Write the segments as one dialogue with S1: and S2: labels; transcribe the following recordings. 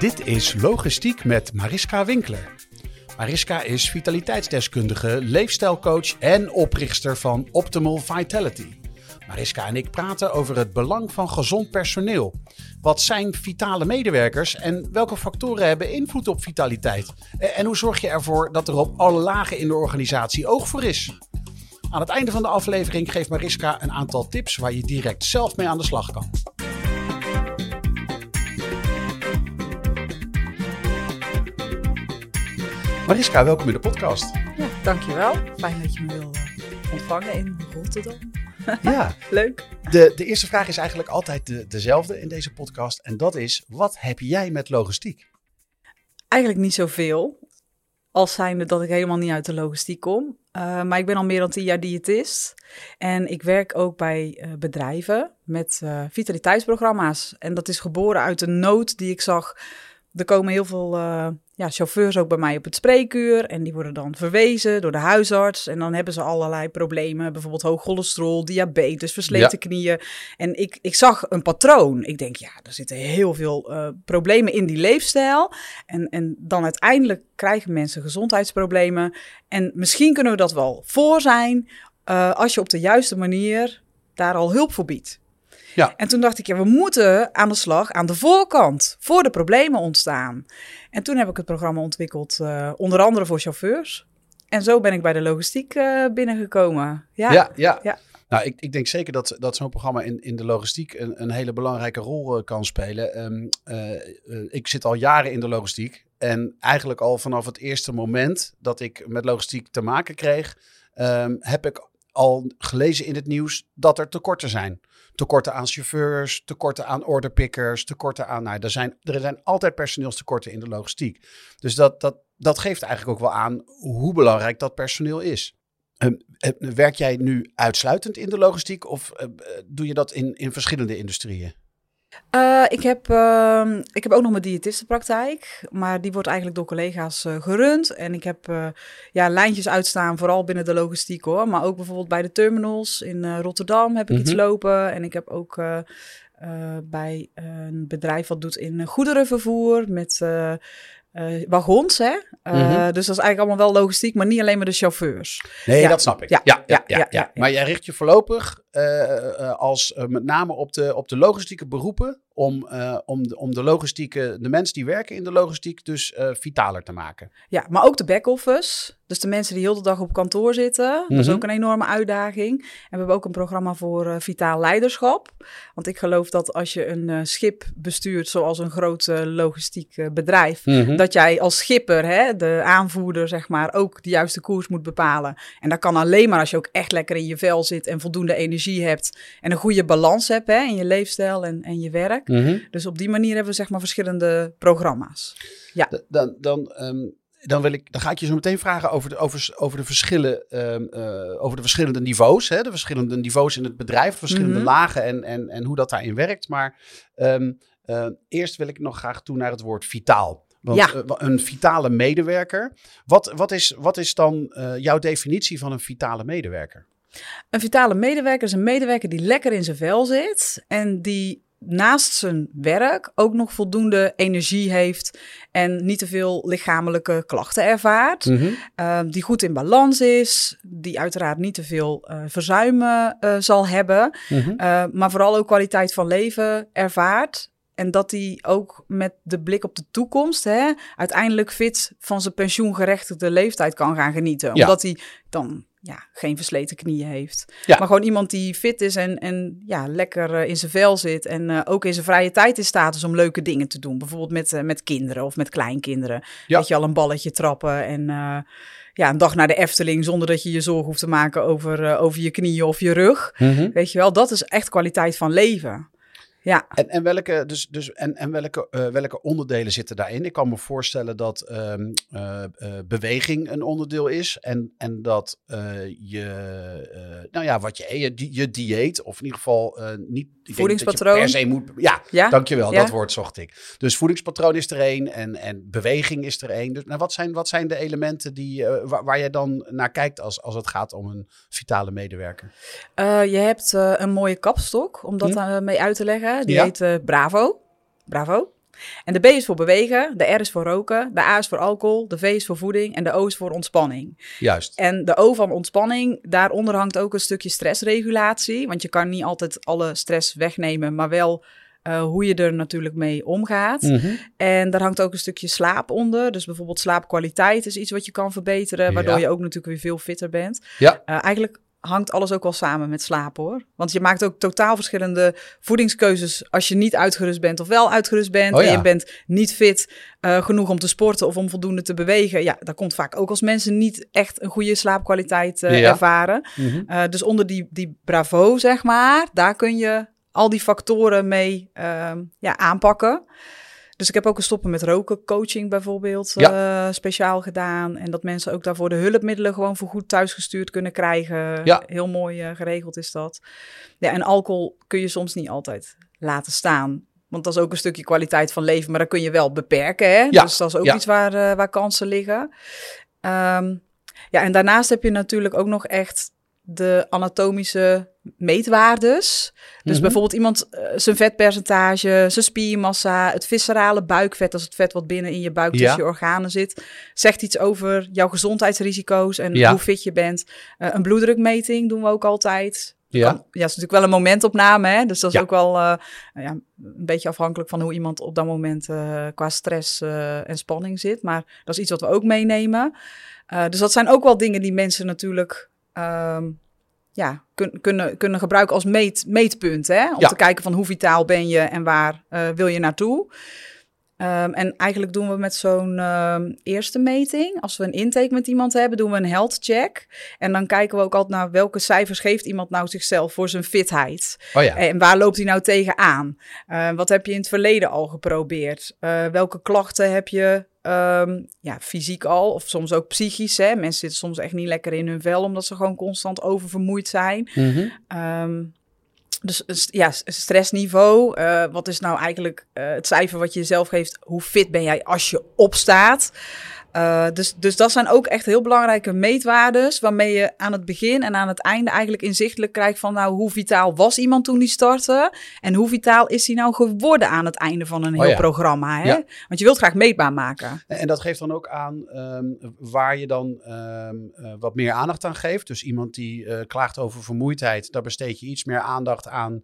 S1: Dit is Logistiek met Mariska Winkler. Mariska is vitaliteitsdeskundige, leefstijlcoach en oprichter van Optimal Vitality. Mariska en ik praten over het belang van gezond personeel. Wat zijn vitale medewerkers en welke factoren hebben invloed op vitaliteit? En hoe zorg je ervoor dat er op alle lagen in de organisatie oog voor is? Aan het einde van de aflevering geeft Mariska een aantal tips waar je direct zelf mee aan de slag kan. Mariska, welkom in de podcast.
S2: Ja, dankjewel. Fijn dat je me wil eh, ontvangen in Rotterdam.
S1: Ja,
S2: Leuk.
S1: de, de eerste vraag is eigenlijk altijd de, dezelfde in deze podcast. En dat is, wat heb jij met logistiek?
S2: Eigenlijk niet zoveel. Als zijnde dat ik helemaal niet uit de logistiek kom. Uh, maar ik ben al meer dan tien jaar diëtist. En ik werk ook bij uh, bedrijven met uh, vitaliteitsprogramma's. En dat is geboren uit een nood die ik zag. Er komen heel veel ja, chauffeurs ook bij mij op het spreekuur. En die worden dan verwezen door de huisarts. En dan hebben ze allerlei problemen. Bijvoorbeeld hoog cholesterol, diabetes, versleten ja. knieën. En ik, ik zag een patroon. Ik denk, ja, er zitten heel veel uh, problemen in die leefstijl. En, en dan uiteindelijk krijgen mensen gezondheidsproblemen. En misschien kunnen we dat wel voor zijn. Uh, als je op de juiste manier daar al hulp voor biedt.
S1: Ja.
S2: En toen dacht ik, ja, we moeten aan de slag aan de voorkant, voor de problemen ontstaan. En toen heb ik het programma ontwikkeld, uh, onder andere voor chauffeurs. En zo ben ik bij de logistiek uh, binnengekomen. Ja,
S1: ja. ja. ja. Nou, ik, ik denk zeker dat, dat zo'n programma in, in de logistiek een, een hele belangrijke rol uh, kan spelen. Um, ik zit al jaren in de logistiek. En eigenlijk al vanaf het eerste moment dat ik met logistiek te maken kreeg, um, heb ik al gelezen in het nieuws dat er tekorten zijn. Tekorten aan chauffeurs, tekorten aan orderpickers, tekorten aan. Nou, er, zijn, er zijn altijd personeelstekorten in de logistiek. Dus dat, dat, dat geeft eigenlijk ook wel aan hoe belangrijk dat personeel is. Uh, werk jij nu uitsluitend in de logistiek of uh, doe je dat in, in verschillende industrieën?
S2: Uh, ik, heb, uh, ik heb ook nog mijn diëtistenpraktijk, maar die wordt eigenlijk door collega's uh, gerund. En ik heb ja, lijntjes uitstaan, vooral binnen de logistiek hoor. Maar ook bijvoorbeeld bij de terminals in Rotterdam heb ik mm -hmm. iets lopen. En ik heb ook bij een bedrijf wat doet in goederenvervoer met... Uh, wagons, hè? Uh, mm -hmm. Dus dat is eigenlijk allemaal wel logistiek, maar niet alleen maar de chauffeurs.
S1: Nee, ja. dat snap ik. Ja, ja, ja, ja, ja. Maar jij richt je voorlopig uh, als met name op de, op de logistieke beroepen om, uh, om, de, om de logistieke, de mensen die werken in de logistiek dus vitaler te maken.
S2: Ja, maar ook de back-office. Dus de mensen die heel de dag op kantoor zitten. Mm -hmm. Dat is ook een enorme uitdaging. En we hebben ook een programma voor vitaal leiderschap. Want ik geloof dat als je een schip bestuurt zoals een groot logistiek bedrijf, mm -hmm. dat jij als schipper, hè, de aanvoerder zeg maar, ook de juiste koers moet bepalen. En dat kan alleen maar als je ook echt lekker in je vel zit en voldoende energie hebt en een goede balans hebt hè, in je leefstijl en, en je werk. Mm -hmm. Dus op die manier hebben we zeg maar verschillende programma's. Ja.
S1: Dan, dan, um, dan, wil ik, dan ga ik je zo meteen vragen over de, over, over de, verschillen, um, uh, over de verschillende niveaus. Hè? De verschillende niveaus in het bedrijf, de verschillende mm -hmm. lagen en, en, en hoe dat daarin werkt. Maar um, uh, eerst wil ik nog graag toe naar het woord vitaal. Want
S2: ja.
S1: uh, een vitale medewerker. Wat, wat, is, wat is dan uh, jouw definitie van een vitale medewerker?
S2: Een vitale medewerker is een medewerker die lekker in zijn vel zit en die naast zijn werk ook nog voldoende energie heeft en niet te veel lichamelijke klachten ervaart.
S1: Mhm.
S2: Mm -hmm. uh, die goed in balans is, die uiteraard niet te veel uh, verzuimen uh, zal hebben,
S1: Mhm.
S2: mm -hmm. maar vooral ook kwaliteit van leven ervaart. En dat hij ook met de blik op de toekomst hè, uiteindelijk fit van zijn pensioengerechtigde leeftijd kan gaan genieten.
S1: Ja.
S2: Omdat hij dan ja, geen versleten knieën heeft.
S1: Ja.
S2: Maar gewoon iemand die fit is en, en ja, lekker uh, in zijn vel zit. En uh, ook in zijn vrije tijd in staat is om leuke dingen te doen. Bijvoorbeeld met, uh, met kinderen of met kleinkinderen.
S1: Ja.
S2: Dat je al een balletje trappen en ja, een dag naar de Efteling zonder dat je je zorgen hoeft te maken over, over je knieën of je rug.
S1: Mhm.
S2: Weet je wel, dat is echt kwaliteit van leven. Ja.
S1: En, en, welke, dus, dus, en, en welke, uh, welke onderdelen zitten daarin? Ik kan me voorstellen dat um, uh, uh, beweging een onderdeel is. En, en dat je, nou ja, wat je, je, je dieet, of in ieder geval niet.
S2: Voedingspatroon.
S1: per se moet. Ja, ja? dankjewel, ja? dat woord zocht ik. Dus voedingspatroon is er één en, en beweging is er één. Dus nou, wat, zijn, wat zijn de elementen die, waar, waar je dan naar kijkt als, als het gaat om een vitale medewerker?
S2: je hebt een mooie kapstok om dat hm? mee uit te leggen. Die heet Bravo. Bravo. En de B is voor bewegen, de R is voor roken, de A is voor alcohol, de V is voor voeding en de O is voor ontspanning.
S1: Juist.
S2: En de O van ontspanning, daaronder hangt ook een stukje stressregulatie. Want je kan niet altijd alle stress wegnemen, maar wel uh, hoe je er natuurlijk mee omgaat. Mm -hmm. En daar hangt ook een stukje slaap onder. Dus bijvoorbeeld slaapkwaliteit is iets wat je kan verbeteren, waardoor ja. je ook natuurlijk weer veel fitter bent.
S1: Ja.
S2: Uh, eigenlijk hangt alles ook wel samen met slapen hoor. Want je maakt ook totaal verschillende voedingskeuzes als je niet uitgerust bent of wel uitgerust bent.
S1: Oh, ja.
S2: En je bent niet fit uh, genoeg om te sporten of om voldoende te bewegen. Ja, dat komt vaak ook als mensen niet echt een goede slaapkwaliteit uh, ja. ervaren. Mm -hmm. uh, dus onder die, die bravo, zeg maar, daar kun je al die factoren mee ja, aanpakken. Dus ik heb ook een stoppen met roken coaching bijvoorbeeld ja. Uh, speciaal gedaan. En dat mensen ook daarvoor de hulpmiddelen gewoon voor goed thuisgestuurd kunnen krijgen.
S1: Ja.
S2: Heel mooi uh, geregeld is dat. Ja, en alcohol kun je soms niet altijd laten staan. Want dat is ook een stukje kwaliteit van leven, maar dat kun je wel beperken. Hè?
S1: Ja.
S2: Dus dat is ook
S1: ja.
S2: iets waar, uh, waar kansen liggen. Um, ja, en daarnaast heb je natuurlijk ook nog echt de anatomische meetwaardes. Dus
S1: Mhm.
S2: bijvoorbeeld iemand uh, zijn vetpercentage, zijn spiermassa, het viscerale buikvet, dat is het vet wat binnen in je buik tussen
S1: Ja.
S2: je organen zit, zegt iets over jouw gezondheidsrisico's en
S1: Ja.
S2: hoe fit je bent. Uh, een bloeddrukmeting doen we ook altijd.
S1: Ja.
S2: Kan- ja, het is natuurlijk wel een momentopname, hè? dus dat is
S1: Ja.
S2: ook wel uh, ja, een beetje afhankelijk van hoe iemand op dat moment qua stress en spanning zit. Maar dat is iets wat we ook meenemen. Dus dat zijn ook wel dingen die mensen natuurlijk um, ja, kun, kunnen, kunnen gebruiken als meet, meetpunt. Hè? Om
S1: Ja.
S2: te kijken van hoe vitaal ben je en waar uh, wil je naartoe. Um, en eigenlijk doen we met zo'n um, eerste meting, als we een intake met iemand hebben, doen we een health check. En dan kijken we ook altijd naar welke cijfers geeft iemand nou zichzelf voor zijn fitheid.
S1: Oh ja.
S2: En waar loopt hij nou tegenaan? Uh, wat heb je in het verleden al geprobeerd? Uh, welke klachten heb je um, ja, fysiek al, of soms ook psychisch? Hè? Mensen zitten soms echt niet lekker in hun vel, omdat ze gewoon constant oververmoeid zijn.
S1: Mhm.
S2: Um, dus ja, stressniveau. Uh, wat is nou eigenlijk uh, het cijfer wat je jezelf geeft? Hoe fit ben jij als je opstaat? Uh, dus, dus dat zijn ook echt heel belangrijke meetwaardes, waarmee je aan het begin en aan het einde eigenlijk inzichtelijk krijgt van nou, hoe vitaal was iemand toen die startte en hoe vitaal is hij nou geworden aan het einde van een heel
S1: oh ja.
S2: programma. Hè?
S1: Ja.
S2: Want je wilt graag meetbaar maken.
S1: En dat geeft dan ook aan um, waar je dan um, uh, wat meer aandacht aan geeft. Dus iemand die uh, klaagt over vermoeidheid, daar besteed je iets meer aandacht aan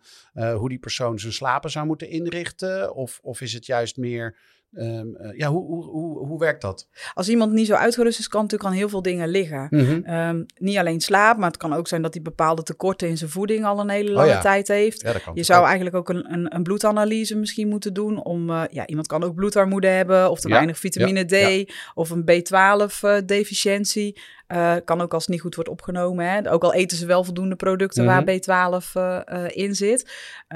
S1: hoe die persoon zijn slapen zou moeten inrichten. Of, of is het juist meer Um, uh, ja, hoe, hoe, hoe, hoe werkt dat?
S2: Als iemand niet zo uitgerust is, kan natuurlijk aan heel veel dingen liggen.
S1: Mhm.
S2: Mm -hmm. um, niet alleen slaap, maar het kan ook zijn dat hij bepaalde tekorten in zijn voeding al een hele lange
S1: oh ja.
S2: tijd heeft.
S1: Ja,
S2: je zou ook. eigenlijk ook een, een, een, bloedanalyse misschien moeten doen. Om, uh, ja, iemand kan ook bloedarmoede hebben, of te
S1: ja.
S2: weinig vitamine. D, of een B12-deficiëntie. Uh, kan ook als het niet goed wordt opgenomen. Hè. Ook al eten ze wel voldoende producten
S1: Mhm.
S2: mm -hmm. waar B12 uh, in zit.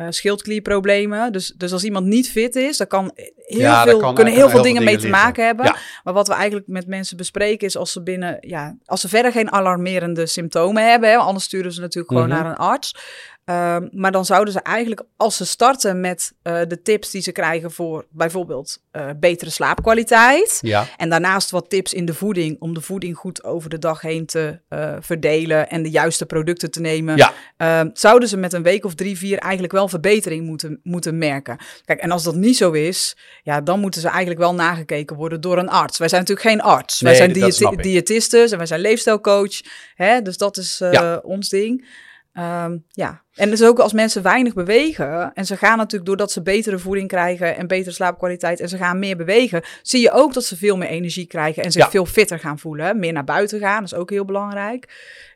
S2: Schildklierproblemen. Dus, dus als iemand niet fit is, dan kan heel
S1: ja,
S2: veel,
S1: kan
S2: kunnen heel veel dingen mee te maken hebben.
S1: Ja.
S2: Maar wat we eigenlijk met mensen bespreken is als ze binnen, ja, als ze verder geen alarmerende symptomen hebben, hè, anders sturen ze natuurlijk gewoon
S1: Mhm.
S2: mm -hmm. naar een arts. Um, maar dan zouden ze eigenlijk, als ze starten met uh, de tips die ze krijgen voor bijvoorbeeld uh, betere slaapkwaliteit.
S1: Ja.
S2: En daarnaast wat tips in de voeding, om de voeding goed over de dag heen te uh, verdelen en de juiste producten te nemen.
S1: Ja.
S2: Um, zouden ze met een week of drie, vier eigenlijk wel verbetering moeten, moeten merken. Kijk, en als dat niet zo is, ja, dan moeten ze eigenlijk wel nagekeken worden door een arts. Wij zijn natuurlijk geen arts.
S1: Nee,
S2: wij zijn
S1: diëti
S2: diëtisten en wij zijn leefstijlcoach. Hè? Dus dat is
S1: ja.
S2: ons ding. Um, ja, en dus ook als mensen weinig bewegen en ze gaan natuurlijk doordat ze betere voeding krijgen en betere slaapkwaliteit en ze gaan meer bewegen, zie je ook dat ze veel meer energie krijgen en zich
S1: ja.
S2: veel fitter gaan voelen. Meer naar buiten gaan, dat is ook heel belangrijk.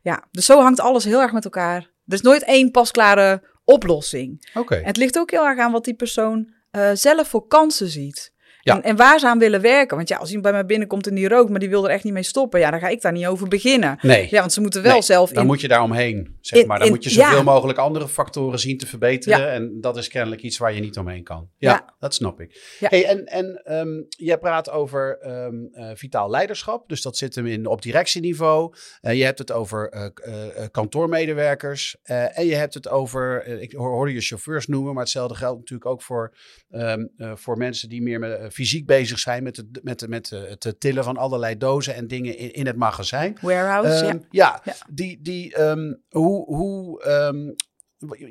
S2: Ja, dus zo hangt alles heel erg met elkaar. Er is nooit één pasklare oplossing.
S1: Okay.
S2: Het ligt ook heel erg aan wat die persoon uh, zelf voor kansen ziet.
S1: Ja.
S2: En, en waar ze aan willen werken. Want ja, als iemand bij mij binnenkomt en die rookt, maar die wil er echt niet mee stoppen. Ja, dan ga ik daar niet over beginnen.
S1: Nee.
S2: Ja, want ze moeten wel
S1: Nee,
S2: zelf
S1: Dan
S2: in...
S1: moet je daar omheen, zeg
S2: in-
S1: maar. Dan
S2: in-
S1: moet je zoveel
S2: ja.
S1: mogelijk andere factoren zien te verbeteren.
S2: Ja.
S1: En dat is kennelijk iets waar je niet omheen kan. Ja,
S2: Ja.
S1: dat snap ik. Hey, en en ehm, jij praat over ehm, eh, vitaal leiderschap. Dus dat zit hem in op directieniveau. Eh, je hebt het over eh, kantoormedewerkers. En je hebt het over, ik hoor- hoorde je chauffeurs noemen, maar hetzelfde geldt natuurlijk ook voor, ehm, eh, voor mensen die meer met, fysiek bezig zijn met, het, met, de- met het tillen van allerlei dozen en dingen in, in het magazijn.
S2: Warehouse,
S1: Ehm,
S2: ja.
S1: ja.
S2: Ja.
S1: die, die ehm, hoe, hoe, ehm,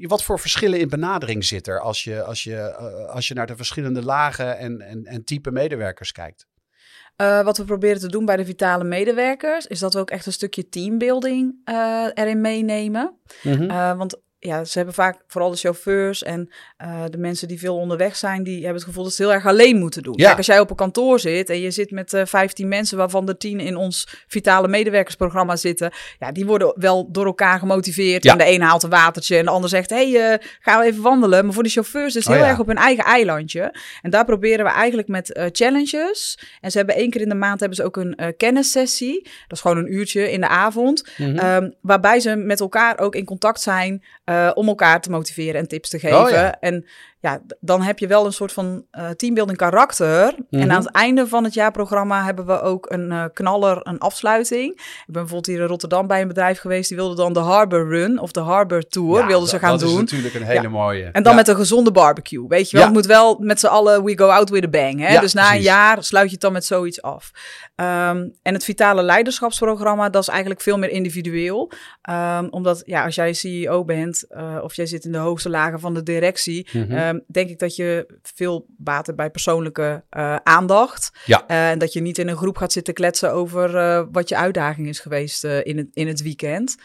S1: wat voor verschillen in benadering zit er als je, als je, eh, als je naar de verschillende lagen en, en, en type medewerkers kijkt?
S2: Eh, wat we proberen te doen bij de vitale medewerkers, is dat we ook echt een stukje teambuilding eh, erin meenemen. Eh, want ja, ze hebben vaak, vooral de chauffeurs en eh, de mensen die veel onderweg zijn, die hebben het gevoel dat ze het heel erg alleen moeten doen.
S1: Ja.
S2: Kijk, als jij op een kantoor zit en je zit met eh 15 mensen, waarvan er 10 in ons vitale medewerkersprogramma zitten, ja, die worden wel door elkaar gemotiveerd.
S1: Ja.
S2: En de een haalt een watertje en de ander zegt, hé, hey, eh, gaan we even wandelen. Maar voor de chauffeurs is het
S1: Oh,
S2: heel
S1: ja.
S2: erg op hun eigen eilandje. En daar proberen we eigenlijk met challenges. En ze hebben één keer in de maand hebben ze ook een kennissessie. Dat is gewoon een uurtje in de avond.
S1: Mhm.
S2: Ehm, waarbij ze met elkaar ook in contact zijn eh, om elkaar te motiveren en tips te geven.
S1: Oh, ja.
S2: En ja, dan heb je wel een soort van eh teambuilding karakter.
S1: Mhm.
S2: En aan het einde van het jaarprogramma hebben we ook een eh, knaller, een afsluiting. Ik ben bijvoorbeeld hier in Rotterdam bij een bedrijf geweest. Die wilde dan de Harbor Run of de Harbor Tour
S1: Ja,
S2: wilden ze
S1: dat-
S2: gaan
S1: dat
S2: doen.
S1: is natuurlijk een hele
S2: Ja.
S1: mooie.
S2: En dan
S1: Ja.
S2: met een gezonde barbecue, weet je wel. Het moet wel met z'n allen, we go out with a bang. Hè? Dus na
S1: precies.
S2: een jaar sluit je het dan met zoiets af. Ehm, en het vitale leiderschapsprogramma, dat is eigenlijk veel meer individueel. Ehm, omdat, ja, als jij CEO bent eh, of jij zit in de hoogste lagen van de directie,
S1: Mhm.
S2: Ehm, denk ik dat je veel baat hebt bij persoonlijke eh, aandacht.
S1: Ja.
S2: Eh, en dat je niet in een groep gaat zitten kletsen over eh, wat je uitdaging is geweest in, het, in het weekend.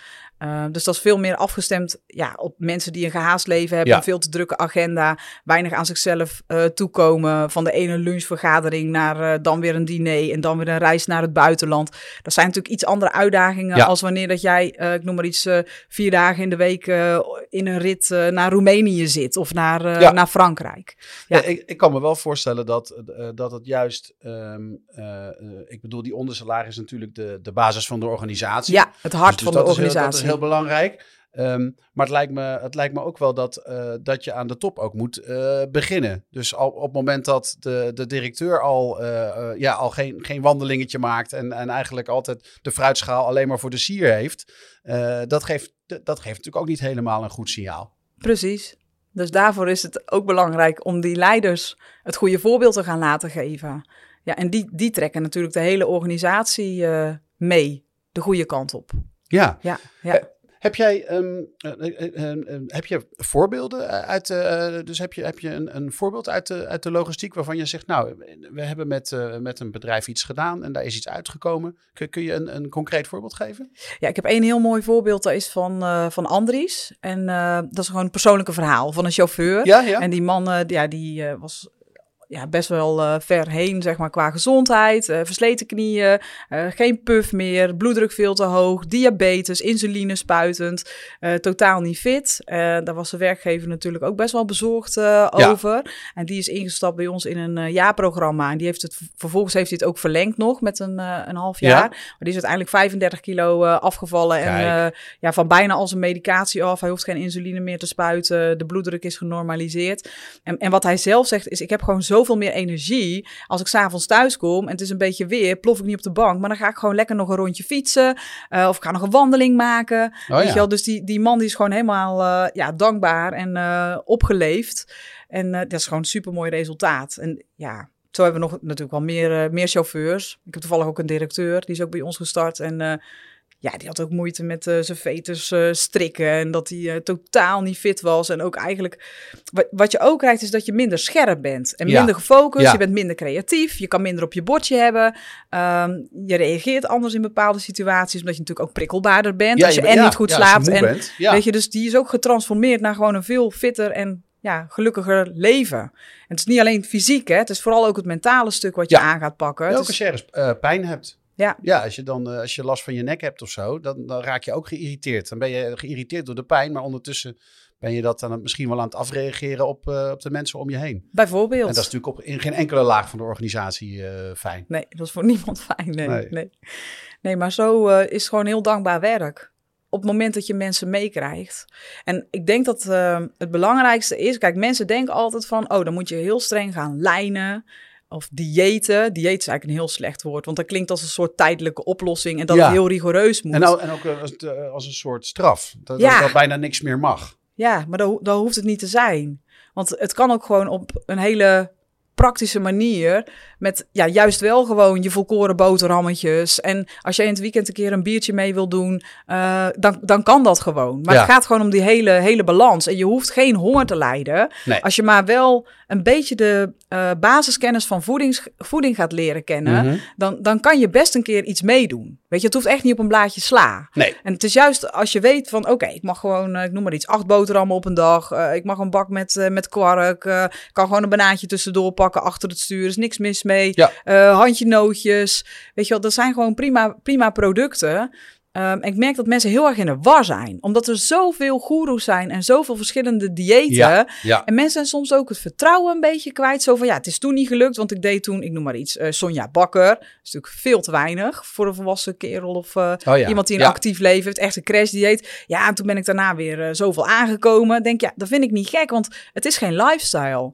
S2: Uh, dus dat is veel meer afgestemd ja, op mensen die een gehaast leven hebben,
S1: Ja.
S2: een veel te drukke agenda, weinig aan zichzelf uh, toekomen, van de ene lunchvergadering naar uh, dan weer een diner en dan weer een reis naar het buitenland. Dat zijn natuurlijk iets andere uitdagingen
S1: Ja.
S2: als wanneer dat jij, uh, ik noem maar iets, vier dagen in de week in een rit naar Roemenië zit of naar,
S1: Ja.
S2: naar Frankrijk.
S1: Ja. Ik, ik kan me wel voorstellen dat, dat het juist, um, uh, ik bedoel, die ondersalaris is natuurlijk de, de basis van de organisatie.
S2: Ja, het hart
S1: Dus- dus
S2: van de organisatie.
S1: Heel belangrijk. Um, maar het lijkt, me, het lijkt me ook wel dat, uh, dat je aan de top ook moet uh, beginnen. Dus al, op het moment dat de, de directeur al, uh, ja, al geen, geen wandelingetje maakt en, en eigenlijk altijd de fruitschaal alleen maar voor de sier heeft, dat, geeft, dat geeft natuurlijk ook niet helemaal een goed signaal.
S2: Precies. Dus daarvoor is het ook belangrijk om die leiders het goede voorbeeld te gaan laten geven. Ja, en die, die trekken natuurlijk de hele organisatie mee, de goede kant op.
S1: Ja.
S2: ja, ja.
S1: Heb jij um, uh, uh, heb je voorbeelden uit, dus heb je, heb je een, een voorbeeld uit de, uit de logistiek waarvan je zegt, nou, we hebben met, met een bedrijf iets gedaan en daar is iets uitgekomen. Kun, kun je een, een concreet voorbeeld geven?
S2: Ja, ik heb één heel mooi voorbeeld, dat is van, van Andries. En dat is gewoon een persoonlijke verhaal van een chauffeur.
S1: Ja, ja.
S2: En die man, ja, die was ja, best wel uh, ver heen, zeg maar, qua gezondheid. Uh, versleten knieën, uh, geen puff meer, bloeddruk veel te hoog, diabetes, insuline spuitend, totaal niet fit. daar was de werkgever natuurlijk ook best wel bezorgd ja. over. En die is ingestapt bij ons in een jaarprogramma. En die heeft het, vervolgens heeft hij het ook verlengd nog met een, een half jaar. Ja. Maar die is uiteindelijk 35 kilo afgevallen. En ja, van bijna al zijn medicatie af. Hij hoeft geen insuline meer te spuiten. De bloeddruk is genormaliseerd. En, en wat hij zelf zegt is, ik heb gewoon zo zoveel meer energie. Als ik s'avonds thuis kom en het is een beetje weer, plof ik niet op de bank. Maar dan ga ik gewoon lekker nog een rondje fietsen. Uh, of ik ga nog een wandeling maken.
S1: Oh,
S2: weet
S1: ja.
S2: je wel? Dus die, die man die is gewoon helemaal uh, ja, dankbaar en uh, opgeleefd. En dat is gewoon een super mooi resultaat. En ja, zo hebben we nog natuurlijk wel meer, meer chauffeurs. Ik heb toevallig ook een directeur, die is ook bij ons gestart. En ja, die had ook moeite met uh, zijn veters uh, strikken. En dat hij uh, totaal niet fit was. En ook eigenlijk, wat, wat je ook krijgt, is dat je minder scherp bent. En minder gefocust.
S1: Ja.
S2: Je bent minder creatief. Je kan minder op je bordje hebben. Um, je reageert anders in bepaalde situaties. Omdat je natuurlijk ook prikkelbaarder bent.
S1: Ja,
S2: als je,
S1: je
S2: en niet goed slaapt. En,
S1: bent.
S2: Weet je, dus die is ook getransformeerd naar gewoon een veel fitter en ja, gelukkiger leven. En het is niet alleen fysiek, hè. Het is vooral ook het mentale stuk wat je aan gaat pakken.
S1: Ja,
S2: Het
S1: ook als je ergens eh, pijn hebt.
S2: Ja.
S1: Ja, als je dan eh, als je last van je nek hebt of zo, dan, dan raak je ook geïrriteerd. Dan ben je geïrriteerd door de pijn, maar ondertussen ben je dat dan misschien wel aan het afreageren op, eh, op de mensen om je heen.
S2: Bijvoorbeeld.
S1: En dat is natuurlijk op, in geen enkele laag van de organisatie eh, fijn.
S2: Nee, dat is voor niemand fijn. Nee,
S1: Nee.
S2: nee. nee. maar zo is het gewoon heel dankbaar werk. Op het moment dat je mensen meekrijgt. En ik denk dat het belangrijkste is... Kijk, mensen denken altijd van... Oh, dan moet je heel streng gaan lijnen. Of diëten. Dieet is eigenlijk een heel slecht woord. Want dat klinkt als een soort tijdelijke oplossing. En dat
S1: Ja.
S2: het heel rigoureus moet.
S1: En, nou, en ook eh, als, eh, als een soort straf. Dat,
S2: Ja.
S1: dat, dat bijna niks meer mag.
S2: Ja, maar dat, dat hoeft het niet te zijn. Want het kan ook gewoon op een hele praktische manier. Met ja, juist wel gewoon je volkoren boterhammetjes. En als jij in het weekend een keer een biertje mee wil doen, eh, dan, dan kan dat gewoon. Maar
S1: Ja.
S2: het gaat gewoon om die hele, hele balans. En je hoeft geen honger te lijden.
S1: Nee.
S2: Als je maar wel een beetje de eh, basiskennis van voedings, voeding gaat leren kennen,
S1: Mhm.
S2: dan, dan kan je best een keer iets meedoen. Weet je, het hoeft echt niet op een blaadje sla.
S1: Nee.
S2: En het is juist als je weet van, oké, ik mag gewoon, eh, ik noem maar iets, acht boterhammen op een dag. ik mag een bak met, met kwark. ik kan gewoon een banaantje tussendoor pakken achter het stuur. Is niks mis mee.
S1: Ja.
S2: Eh, handje nootjes. Weet je wel, dat zijn gewoon prima, prima producten. En ik merk dat mensen heel erg in de war zijn. Omdat er zoveel goeroes zijn en zoveel verschillende diëten.
S1: Ja, ja.
S2: En mensen zijn soms ook het vertrouwen een beetje kwijt. Zo van, ja, het is toen niet gelukt, want ik deed toen, ik noem maar iets, eh, Sonja Bakker. Dat is natuurlijk veel te weinig voor een volwassen kerel of eh,
S1: Oh ja.
S2: iemand die een actief leven heeft. Echt een crashdieet. Ja, en toen ben ik daarna weer zoveel aangekomen. Denk, ja, dat vind ik niet gek, want het is geen lifestyle.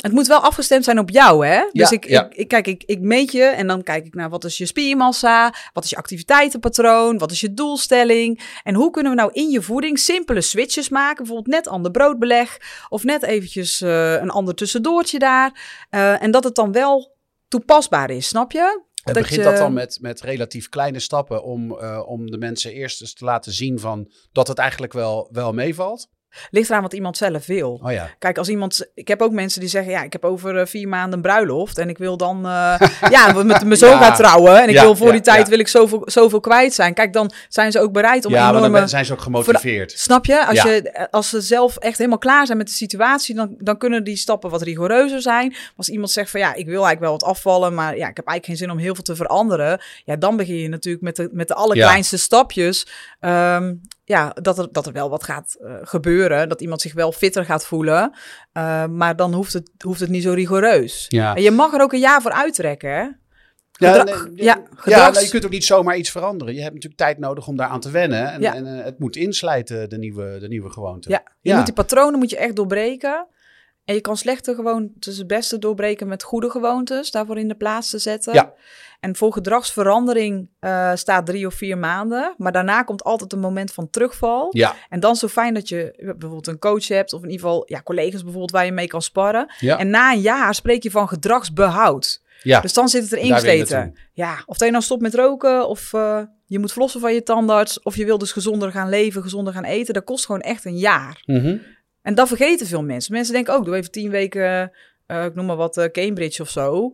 S2: Het moet wel afgestemd zijn op jou, hè? Dus ik,
S1: ja.
S2: ik, ik, kijk, ik, ik meet je en dan kijk ik naar wat is je spiermassa, wat is je activiteitenpatroon, wat is je doelstelling en hoe kunnen we nou in je voeding simpele switches maken, bijvoorbeeld net ander broodbeleg of net eventjes eh, een ander tussendoortje daar Eh, en dat het dan wel toepasbaar is, snap je?
S1: En
S2: Dat
S1: begint
S2: je-
S1: dat dan met, met relatief kleine stappen om, eh, om de mensen eerst eens te laten zien van dat het eigenlijk wel, wel meevalt?
S2: Ligt eraan wat iemand zelf wil.
S1: Oh ja.
S2: Kijk, als iemand. Ik heb ook mensen die zeggen: Ja, ik heb over eh, vier maanden een bruiloft. En ik wil dan. eh, ja, met mijn zoon
S1: Ja.
S2: gaan trouwen. En ik
S1: Ja,
S2: wil voor die tijd wil ik zoveel, zoveel kwijt zijn. Kijk, dan zijn ze ook bereid om
S1: Ja, maar
S2: enorme.
S1: dan zijn ze ook gemotiveerd.
S2: Snap je? Als, je? als ze zelf echt helemaal klaar zijn met de situatie, dan, dan kunnen die stappen wat rigoureuzer zijn. Maar als iemand zegt van ja, ik wil eigenlijk wel wat afvallen, maar ja, ik heb eigenlijk geen zin om heel veel te veranderen. Ja, dan begin je natuurlijk met de, met de allerkleinste stapjes. Ehm, ja, dat er, dat er wel wat gaat eh, gebeuren. Dat iemand zich wel fitter gaat voelen. Eh, maar dan hoeft het, hoeft het niet zo rigoureus.
S1: Ja.
S2: En je mag er ook een jaar voor uittrekken, hè?
S1: Ja, nee,
S2: ja,
S1: nou, je kunt ook niet zomaar iets veranderen. Je hebt natuurlijk tijd nodig om daaraan te wennen. En,
S2: Ja.
S1: en eh, het moet inslijten, de nieuwe, de nieuwe gewoonte.
S2: Ja, je moet die patronen moet je echt doorbreken. En je kan slechte gewoontes het beste doorbreken met goede gewoontes, daarvoor in de plaats te zetten.
S1: Ja.
S2: En voor gedragsverandering eh, staat drie of vier maanden. Maar daarna komt altijd een moment van terugval.
S1: Ja,
S2: En dan is het zo fijn dat je bijvoorbeeld een coach hebt, of in ieder geval ja, collega's bijvoorbeeld waar je mee kan sparren.
S1: ja,
S2: En na een jaar spreek je van gedragsbehoud.
S1: ja.
S2: Dus dan zit het erin
S1: naartoe.
S2: Ja, of dat je nou stopt met roken, of eh, je moet flossen van je tandarts, of je wil dus gezonder gaan leven, gezonder gaan eten. Dat kost gewoon echt een jaar.
S1: Mhm.
S2: En dat vergeten veel mensen. Mensen denken ook, doe even tien weken, eh, ik noem maar wat, Cambridge of zo.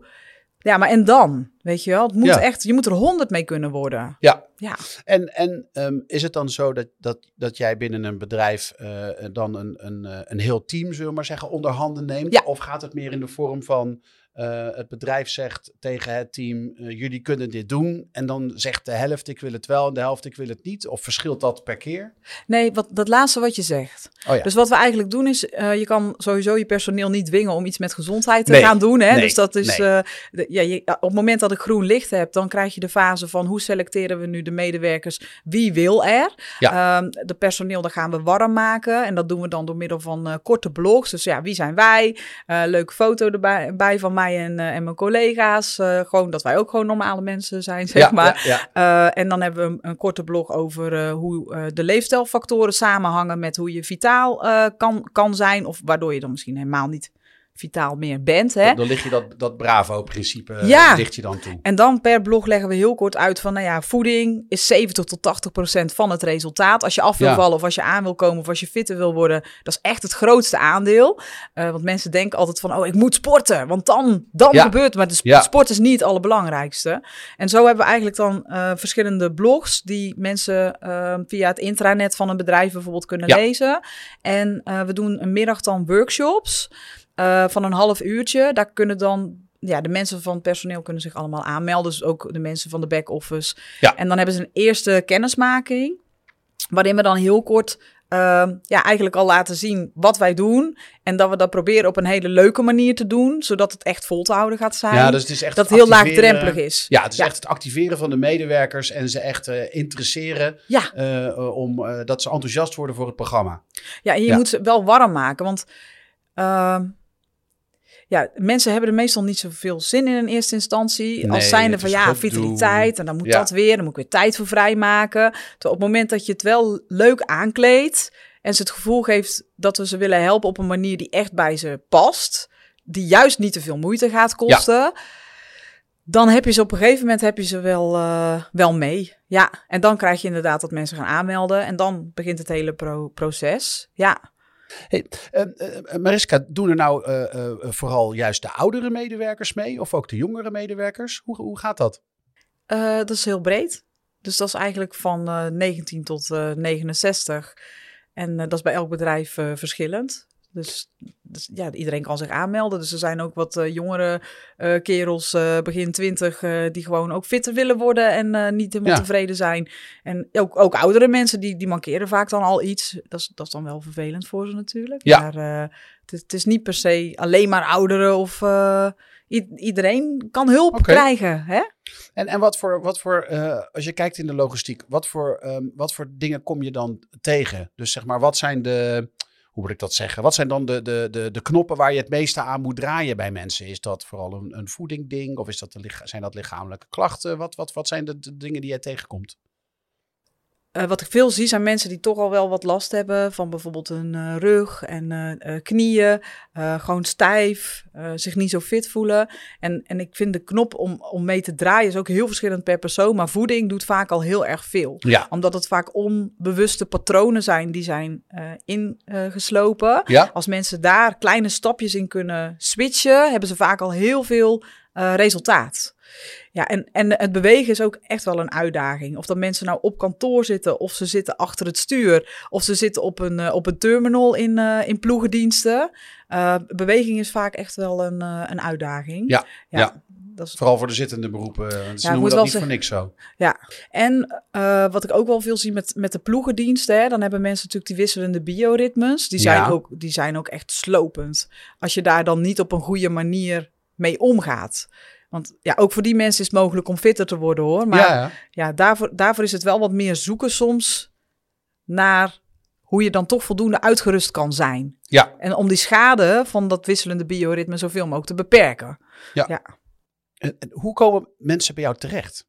S2: Ja, maar en dan? Weet je wel? Het moet
S1: Ja.
S2: echt, je moet er honderd mee kunnen worden.
S1: ja.
S2: Ja.
S1: En, en ehm, is het dan zo dat, dat, dat jij binnen een bedrijf eh, dan een, een, eh, een heel team, zullen we maar zeggen, onder handen neemt?
S2: Ja.
S1: Of gaat het meer in de vorm van eh, het bedrijf zegt tegen het team, eh, jullie kunnen dit doen. En dan zegt de helft, ik wil het wel en de helft, ik wil het niet. Of verschilt dat per keer?
S2: Nee, wat, dat laatste wat je zegt.
S1: Oh ja.
S2: Dus wat we eigenlijk doen is, eh, je kan sowieso je personeel niet dwingen om iets met gezondheid te
S1: Nee,
S2: gaan doen. Hè?
S1: nee,
S2: dus dat is,
S1: nee.
S2: de- ja, je, op het moment dat ik groen licht heb, dan krijg je de fase van hoe selecteren we nu de medewerkers, wie wil er.
S1: Ja.
S2: Ehm, de personeel, daar gaan we warm maken. En dat doen we dan door middel van korte blogs. Dus ja, wie zijn wij? Leuke foto erbij bij van mij en, eh, en mijn collega's. Eh, gewoon dat wij ook gewoon normale mensen zijn, zeg
S1: ja,
S2: maar.
S1: ja.
S2: Uh, en dan hebben we een, een korte blog over hoe de leefstijlfactoren samenhangen met hoe je vitaal kan, kan zijn. Of waardoor je dan misschien helemaal niet vitaal meer bent. Hè?
S1: Dan lig je dat, dat Bravo-principe
S2: Ja.
S1: ligt je dan toe.
S2: En dan per blog leggen we heel kort uit van, nou ja, voeding is 70 tot 80 procent van het resultaat. Als je af wil
S1: Ja.
S2: vallen of als je aan wil komen of als je fitter wil worden, dat is echt het grootste aandeel. Uh, want mensen denken altijd van, oh, ik moet sporten, want dan, dan
S1: Ja.
S2: gebeurt het. Maar de sp-
S1: Ja.
S2: sport is niet het allerbelangrijkste. En zo hebben we eigenlijk dan uh, verschillende blogs die mensen uh, via het intranet van een bedrijf bijvoorbeeld kunnen
S1: Ja.
S2: lezen. En we doen een middag dan workshops. Uh, van een half uurtje. Daar kunnen dan ja, de mensen van het personeel kunnen zich allemaal aanmelden. Dus ook de mensen van de back-office.
S1: Ja.
S2: En dan hebben ze een eerste kennismaking. Waarin we dan heel kort ehm, ja, eigenlijk al laten zien wat wij doen. En dat we dat proberen op een hele leuke manier te doen. Zodat het echt vol te houden gaat zijn.
S1: Ja, dus het is echt
S2: dat het heel laagdrempelig is.
S1: Ja, het is
S2: Ja.
S1: echt het activeren van de medewerkers en ze echt eh, interesseren
S2: Ja,
S1: eh, eh, om eh, dat ze enthousiast worden voor het programma.
S2: ja en je moet ze wel warm maken. Want ehm, ja, mensen hebben er meestal niet zoveel zin in in eerste instantie.
S1: Nee,
S2: als zijnde van ja, vitaliteit. En dan moet
S1: Ja.
S2: dat weer. Dan moet ik weer tijd voor vrijmaken. Terwijl op het moment dat je het wel leuk aankleedt. En ze het gevoel geeft dat we ze willen helpen op een manier die echt bij ze past. Die juist niet te veel moeite gaat kosten. Dan heb je ze op een gegeven moment heb je ze wel, eh, wel mee. Ja, en dan krijg je inderdaad dat mensen gaan aanmelden. En dan begint het hele pro- proces. Ja.
S1: Hey, eh, eh, Mariska, doen er nou eh, eh, vooral juist de oudere medewerkers mee of ook de jongere medewerkers? Hoe, hoe gaat dat?
S2: Eh, dat is heel breed. Dus dat is eigenlijk van eh 19 tot eh 69. En dat is bij elk bedrijf verschillend. Dus, dus ja, iedereen kan zich aanmelden. Dus er zijn ook wat eh, jongere eh, kerels, eh, begin 20, eh, die gewoon ook fitter willen worden en niet helemaal
S1: Ja.
S2: tevreden zijn. En ook, ook oudere mensen, die, die mankeren vaak dan al iets. Dat is, dat is dan wel vervelend voor ze natuurlijk.
S1: Ja.
S2: Maar het, is- het is niet per se alleen maar ouderen of... iedereen kan hulp krijgen, hè?
S1: En, en wat voor, wat voor als je kijkt in de logistiek, wat voor, ehm, wat voor dingen kom je dan tegen? Dus zeg maar, wat zijn de, hoe moet ik dat zeggen? Wat zijn dan de, de, de, de knoppen waar je het meeste aan moet draaien bij mensen? Is dat vooral een, een voedingding of is dat de, zijn dat lichamelijke klachten? Wat, wat, wat zijn de, de dingen die jij tegenkomt?
S2: Eh, wat ik veel zie zijn mensen die toch al wel wat last hebben van bijvoorbeeld een eh, rug en eh, knieën, gewoon stijf, zich niet zo fit voelen. En, en ik vind de knop om, om mee te draaien is ook heel verschillend per persoon, maar voeding doet vaak al heel erg veel.
S1: Ja.
S2: Omdat het vaak onbewuste patronen zijn die zijn ingeslopen.
S1: Ja?
S2: Als mensen daar kleine stapjes in kunnen switchen, hebben ze vaak al heel veel resultaat. Ja, en, en het bewegen is ook echt wel een uitdaging. Of dat mensen nou op kantoor zitten, of ze zitten achter het stuur, of ze zitten op een, eh, op een terminal in, eh, in ploegendiensten. Eh, beweging is vaak echt wel een, een uitdaging.
S1: Ja, ja.
S2: Dat is
S1: Vooral voor de zittende beroepen. Ze
S2: moet
S1: noemen dat niet
S2: zeggen-
S1: voor niks zo.
S2: En eh, wat ik ook wel veel zie met, met de ploegendiensten, hè, dan hebben mensen natuurlijk die wisselende bioritmes. Die zijn,
S1: Ja.
S2: ook, die zijn ook echt slopend. Als je daar dan niet op een goede manier mee omgaat. Want ja, ook voor die mensen is het mogelijk om fitter te worden hoor. Maar
S1: ja, ja.
S2: ja, daarvoor, daarvoor is het wel wat meer zoeken soms naar hoe je dan toch voldoende uitgerust kan zijn.
S1: Ja.
S2: En om die schade van dat wisselende bioritme zoveel mogelijk te beperken.
S1: En, en hoe komen mensen bij jou terecht?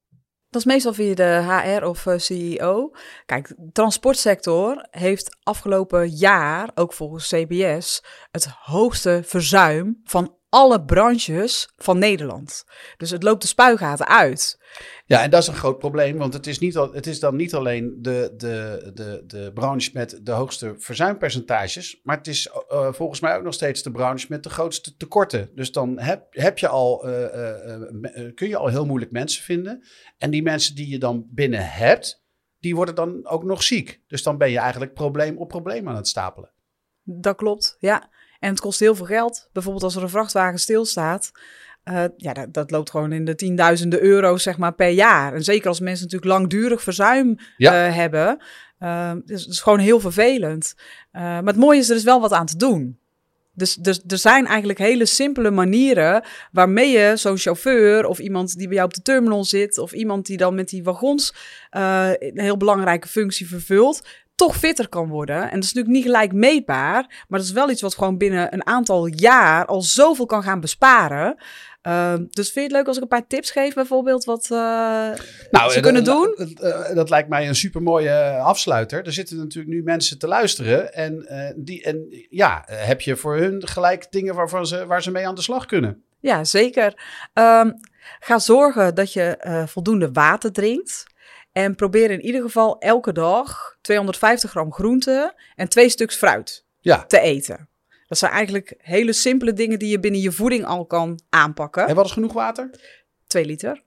S2: Dat is meestal via de HR of eh, CEO. Kijk, de transportsector heeft afgelopen jaar, ook volgens CBS, het hoogste verzuim van alle branches van Nederland. Dus het loopt de spuigaten uit.
S1: Ja, en dat is een groot probleem, want het is, niet al, het is dan niet alleen de, de, de, de branche met de hoogste verzuimpercentages, maar het is eh, volgens mij ook nog steeds de branche met de grootste tekorten. Dus dan heb, heb je al, eh, eh, eh, eh, kun je al heel moeilijk mensen vinden. En die mensen die je dan binnen hebt, die worden dan ook nog ziek. Dus dan ben je eigenlijk probleem op probleem aan het stapelen.
S2: Dat klopt, ja. En het kost heel veel geld. Bijvoorbeeld als er een vrachtwagen stilstaat. eh, ja, dat, dat loopt gewoon in de tienduizenden euro's zeg maar, per jaar. En zeker als mensen natuurlijk langdurig verzuim
S1: Ja.
S2: eh, hebben. eh, dus het is gewoon heel vervelend. Maar het mooie is, er is wel wat aan te doen. Dus, dus er zijn eigenlijk hele simpele manieren waarmee je zo'n chauffeur of iemand die bij jou op de terminal zit of iemand die dan met die wagons een heel belangrijke functie vervult, toch fitter kan worden. En dat is natuurlijk niet gelijk meetbaar, maar dat is wel iets wat gewoon binnen een aantal jaar al zoveel kan gaan besparen. Ehm, dus vind je het leuk als ik een paar tips geef, bijvoorbeeld, wat eh,
S1: Nou,
S2: ze
S1: eh,
S2: kunnen
S1: dat-
S2: doen?
S1: Dat, eh, dat lijkt mij een supermooie eh, afsluiter. Er zitten natuurlijk nu mensen te luisteren. En, eh, die, en ja, eh, heb je voor hun gelijk dingen waarvan ze, waar ze mee aan de slag kunnen?
S2: Ja, zeker. Ehm, ga zorgen dat je eh, voldoende water drinkt. En probeer in ieder geval elke dag 250 gram groente en twee stuks fruit
S1: Ja.
S2: te eten. Dat zijn eigenlijk hele simpele dingen die je binnen je voeding al kan aanpakken.
S1: En wat is genoeg water?
S2: 2 liter.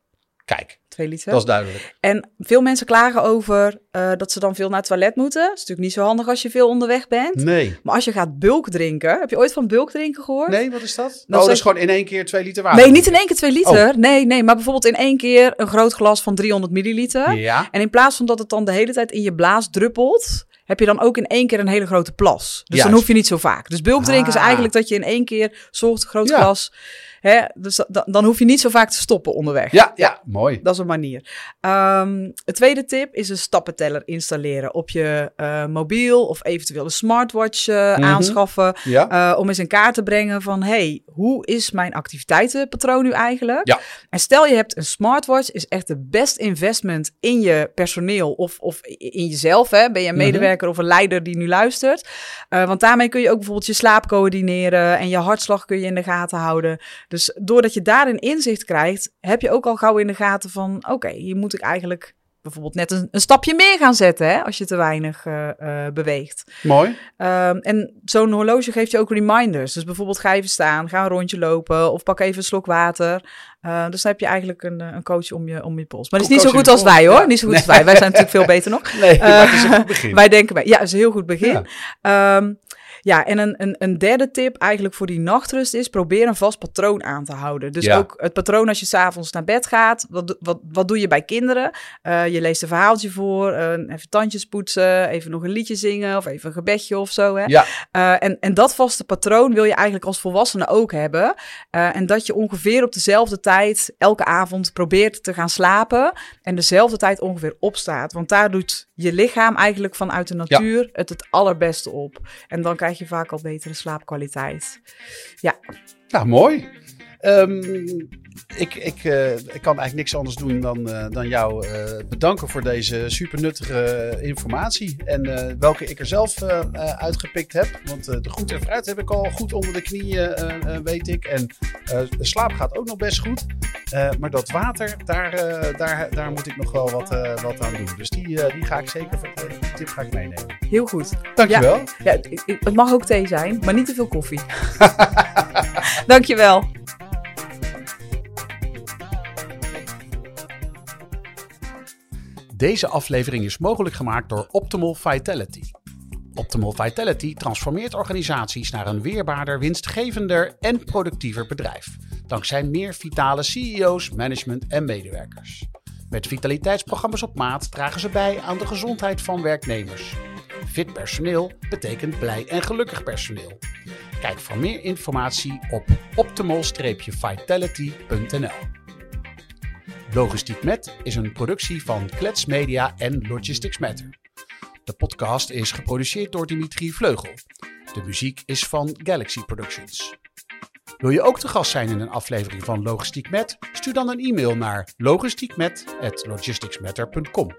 S1: Kijk,
S2: Twee liter.
S1: dat is duidelijk.
S2: En veel mensen klagen over eh, dat ze dan veel naar het toilet moeten. Dat is natuurlijk niet zo handig als je veel onderweg bent.
S1: Nee.
S2: Maar als je gaat bulk drinken, heb je ooit van bulk drinken gehoord?
S1: Nee, wat is dat? Oh, dat is gewoon in één keer twee liter water.
S2: Nee, niet in één keer twee liter. Nee, nee, maar bijvoorbeeld in één keer een groot glas van 300 milliliter.
S1: Ja.
S2: En in plaats van dat het dan de hele tijd in je blaas druppelt, heb je dan ook in één keer een hele grote plas. Dus dan hoef je niet zo vaak. Dus bulk drinken is
S1: Ah.
S2: eigenlijk dat je in één keer zorgt, groot
S1: Ja.
S2: glas. Hè, dus da- da- dan hoef je niet zo vaak te stoppen onderweg.
S1: Ja, ja, mooi.
S2: Dat is een manier. Ehm een tweede tip is een stappenteller installeren op je eh, mobiel of eventueel een smartwatch eh,
S1: Mhm.
S2: aanschaffen.
S1: Ja.
S2: eh, om eens in kaart te brengen van, hey, hoe is mijn activiteitenpatroon nu eigenlijk?
S1: Ja.
S2: En stel je hebt een smartwatch, is echt de best investment in je personeel of, of in jezelf. Hè? Ben je een
S1: Mhm.
S2: medewerker of een leider die nu luistert? Want daarmee kun je ook bijvoorbeeld je slaap coördineren en je hartslag kun je in de gaten houden. Dus doordat je daarin inzicht krijgt, heb je ook al gauw in de gaten van, oké, hier moet ik eigenlijk bijvoorbeeld net een, een stapje meer gaan zetten, hè, als je te weinig eh, eh, beweegt.
S1: Mooi.
S2: Ehm, en zo'n horloge geeft je ook reminders. Dus bijvoorbeeld ga even staan, ga een rondje lopen of pak even een slok water. Eh, dus dan heb je eigenlijk een, een coach om je, om je pols. Maar het is niet zo goed als wij hoor.
S1: ja.
S2: Niet zo goed als wij. Wij zijn natuurlijk veel beter nog.
S1: Nee, maar het is een goed begin.
S2: Wij denken bij. Ja, het is een heel goed begin.
S1: Ja.
S2: Ehm, ja, en een, een, een derde tip eigenlijk voor die nachtrust is: probeer een vast patroon aan te houden. Dus
S1: Ja.
S2: ook het patroon als je s'avonds naar bed gaat. Wat, wat, wat doe je bij kinderen? Eh, je leest een verhaaltje voor, eh, even tandjes poetsen, even nog een liedje zingen of even een gebedje of zo. Hè?
S1: Ja.
S2: Eh, en, en dat vaste patroon wil je eigenlijk als volwassene ook hebben. En dat je ongeveer op dezelfde tijd elke avond probeert te gaan slapen. En dezelfde tijd ongeveer opstaat. Want daar doet je lichaam eigenlijk vanuit de natuur het het allerbeste op. En dan krijg je vaak al betere slaapkwaliteit.
S1: Nou, mooi. Ehm, ik, ik, eh, ik kan eigenlijk niks anders doen dan, eh, dan jou eh, bedanken voor deze super nuttige informatie. En welke ik er zelf uitgepikt heb. Want de groente en fruit heb ik al goed onder de knieën, weet ik. En de slaap gaat ook nog best goed. Maar dat water, daar, daar, daar moet ik nog wel wat, wat aan doen. Dus die, die ga ik zeker, die tip ga ik meenemen.
S2: Heel goed.
S1: Dankjewel.
S2: Ja, ik- het mag ook thee zijn, maar niet te veel koffie. Dankjewel.
S1: Deze aflevering is mogelijk gemaakt door Optimal Vitality. Optimal Vitality transformeert organisaties naar een weerbaarder, winstgevender en productiever bedrijf. Dankzij meer vitale CEO's, management en medewerkers. Met vitaliteitsprogramma's op maat dragen ze bij aan de gezondheid van werknemers. Fit personeel betekent blij en gelukkig personeel. Kijk voor meer informatie op optimal-vitality.nl. Logistiek Met is een productie van Klets Media en Logistics Matter. De podcast is geproduceerd door Dimitri Vleugel. De muziek is van Galaxy Productions. Wil je ook te gast zijn in een aflevering van Logistiek Met? Stuur dan een e-mail naar logistiekmet@logisticsmatter.com.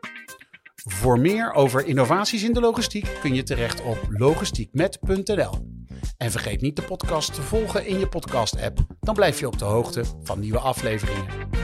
S1: Voor meer over innovaties in de logistiek kun je terecht op logistiekmet.nl. En vergeet niet de podcast te volgen in je podcast-app, dan blijf je op de hoogte van nieuwe afleveringen.